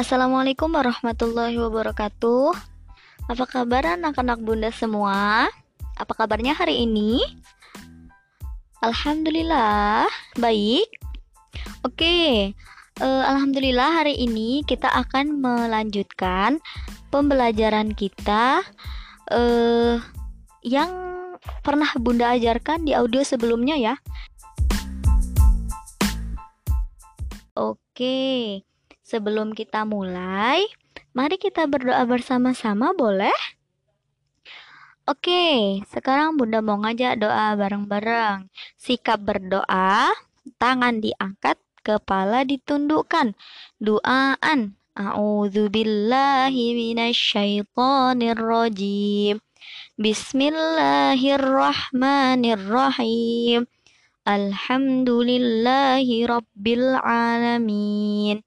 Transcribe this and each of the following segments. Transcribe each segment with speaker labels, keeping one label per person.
Speaker 1: Assalamualaikum warahmatullahi wabarakatuh. Apa kabar anak-anak bunda semua? Apa kabarnya hari ini? Alhamdulillah, baik. Oke, uh, alhamdulillah hari ini kita akan melanjutkan pembelajaran kita uh, yang pernah bunda ajarkan di audio sebelumnya ya. Oke. Sebelum kita mulai, mari kita berdoa bersama-sama, boleh? Oke, sekarang Bunda mau ngajak doa bareng-bareng. Sikap berdoa, tangan diangkat, kepala ditundukkan. Doaan. A'udzubillahi minasyaitonirrajim. Bismillahirrahmanirrahim. Alhamdulillahi rabbil alamin.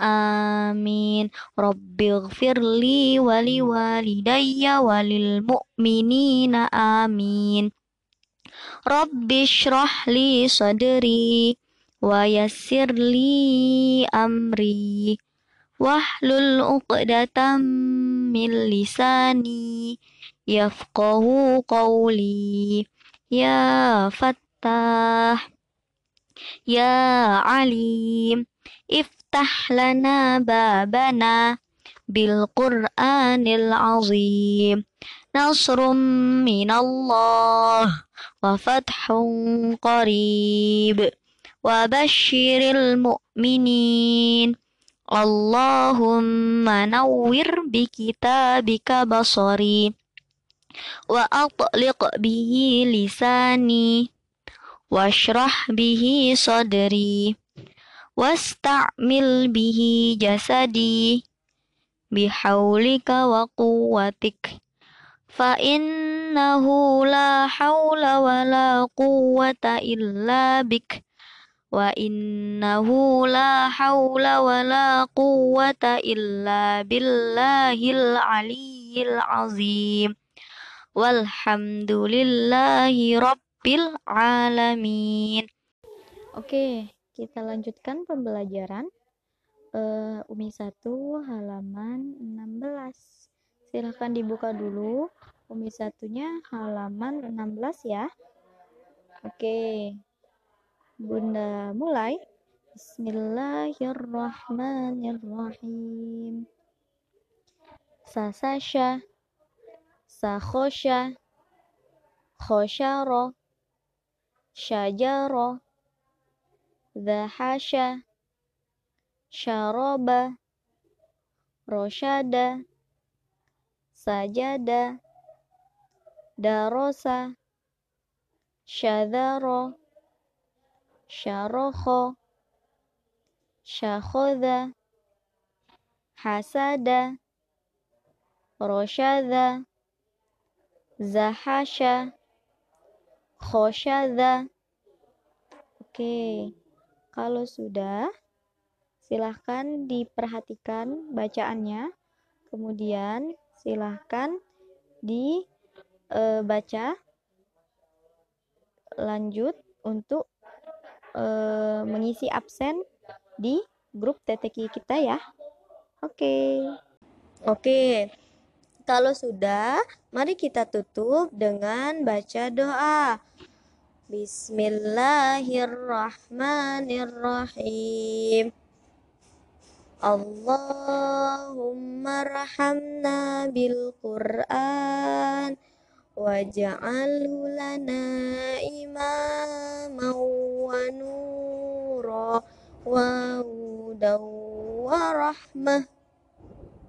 Speaker 1: Amin. Rabbighfirli wali walidayya walil mu'minina amin. Rabbi shrah li sadri wa yassir li amri wahlul uqdatam min lisani yafqahu qawli ya fattah ya alim Iftah lana babana bil Qur'anil azim. Nasrum minallah wa fathun qarib. Wa bashiril mu'minin. Allahumma nawwir bi kitabika basari wa atliq bihi lisani bihi sadri wasta'mil bihi jasadi bihaulika wa quwwatik. Fa innahu la haula wa la quwwata illa bik. Wa innahu la haula wa la quwwata illa billahil aliyyil azim. Walhamdulillahi rabbil alamin. Oke okay kita lanjutkan pembelajaran uh, Umi 1 halaman 16. Silahkan dibuka dulu Umi satunya halaman 16 ya. Oke. Bunda mulai. Bismillahirrahmanirrahim. Sasasya Sakhosya Khosyaro Syajaro Zahasha Syaroba Roshada Sajada Darosa Syadharo Syaroho Syakhoda Hasada Roshada Zahasha Khoshada Oke okay. Kalau sudah, silahkan diperhatikan bacaannya. Kemudian silahkan dibaca e, lanjut untuk e, mengisi absen di grup TTQ kita ya. Oke. Oke. Kalau sudah, mari kita tutup dengan baca doa. Bismillahirrahmanirrahim. Allahumma rahamna bil Qur'an waj'alhu lana imaman wa nura wa hudan wa rahmah.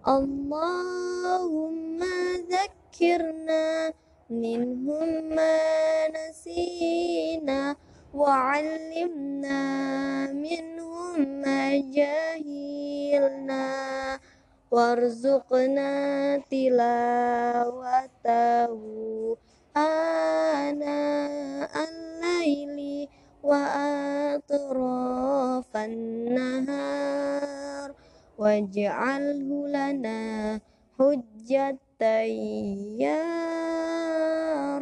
Speaker 1: Allahumma zakkirna منهم ما نسينا وعلمنا منهم ما جهلنا
Speaker 2: وارزقنا تلاوته آناء الليل وأطراف النهار واجعله لنا حجة يا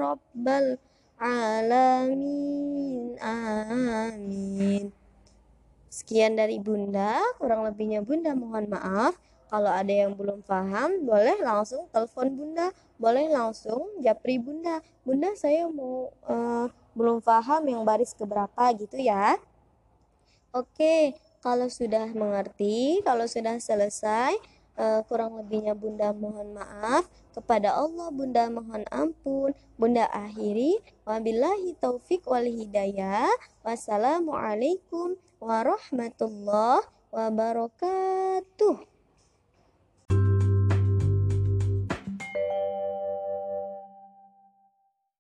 Speaker 2: Rabbal Alamin Amin Sekian dari Bunda, kurang lebihnya Bunda mohon maaf. Kalau ada yang belum paham, boleh langsung telepon Bunda, boleh langsung japri Bunda. Bunda saya mau uh, belum paham yang baris keberapa gitu ya. Oke, kalau sudah mengerti, kalau sudah selesai, uh, kurang lebihnya Bunda mohon maaf. Kepada Allah Bunda mohon ampun. Bunda akhiri. Wabillahi taufik wal hidayah. Wassalamualaikum warahmatullahi wabarakatuh.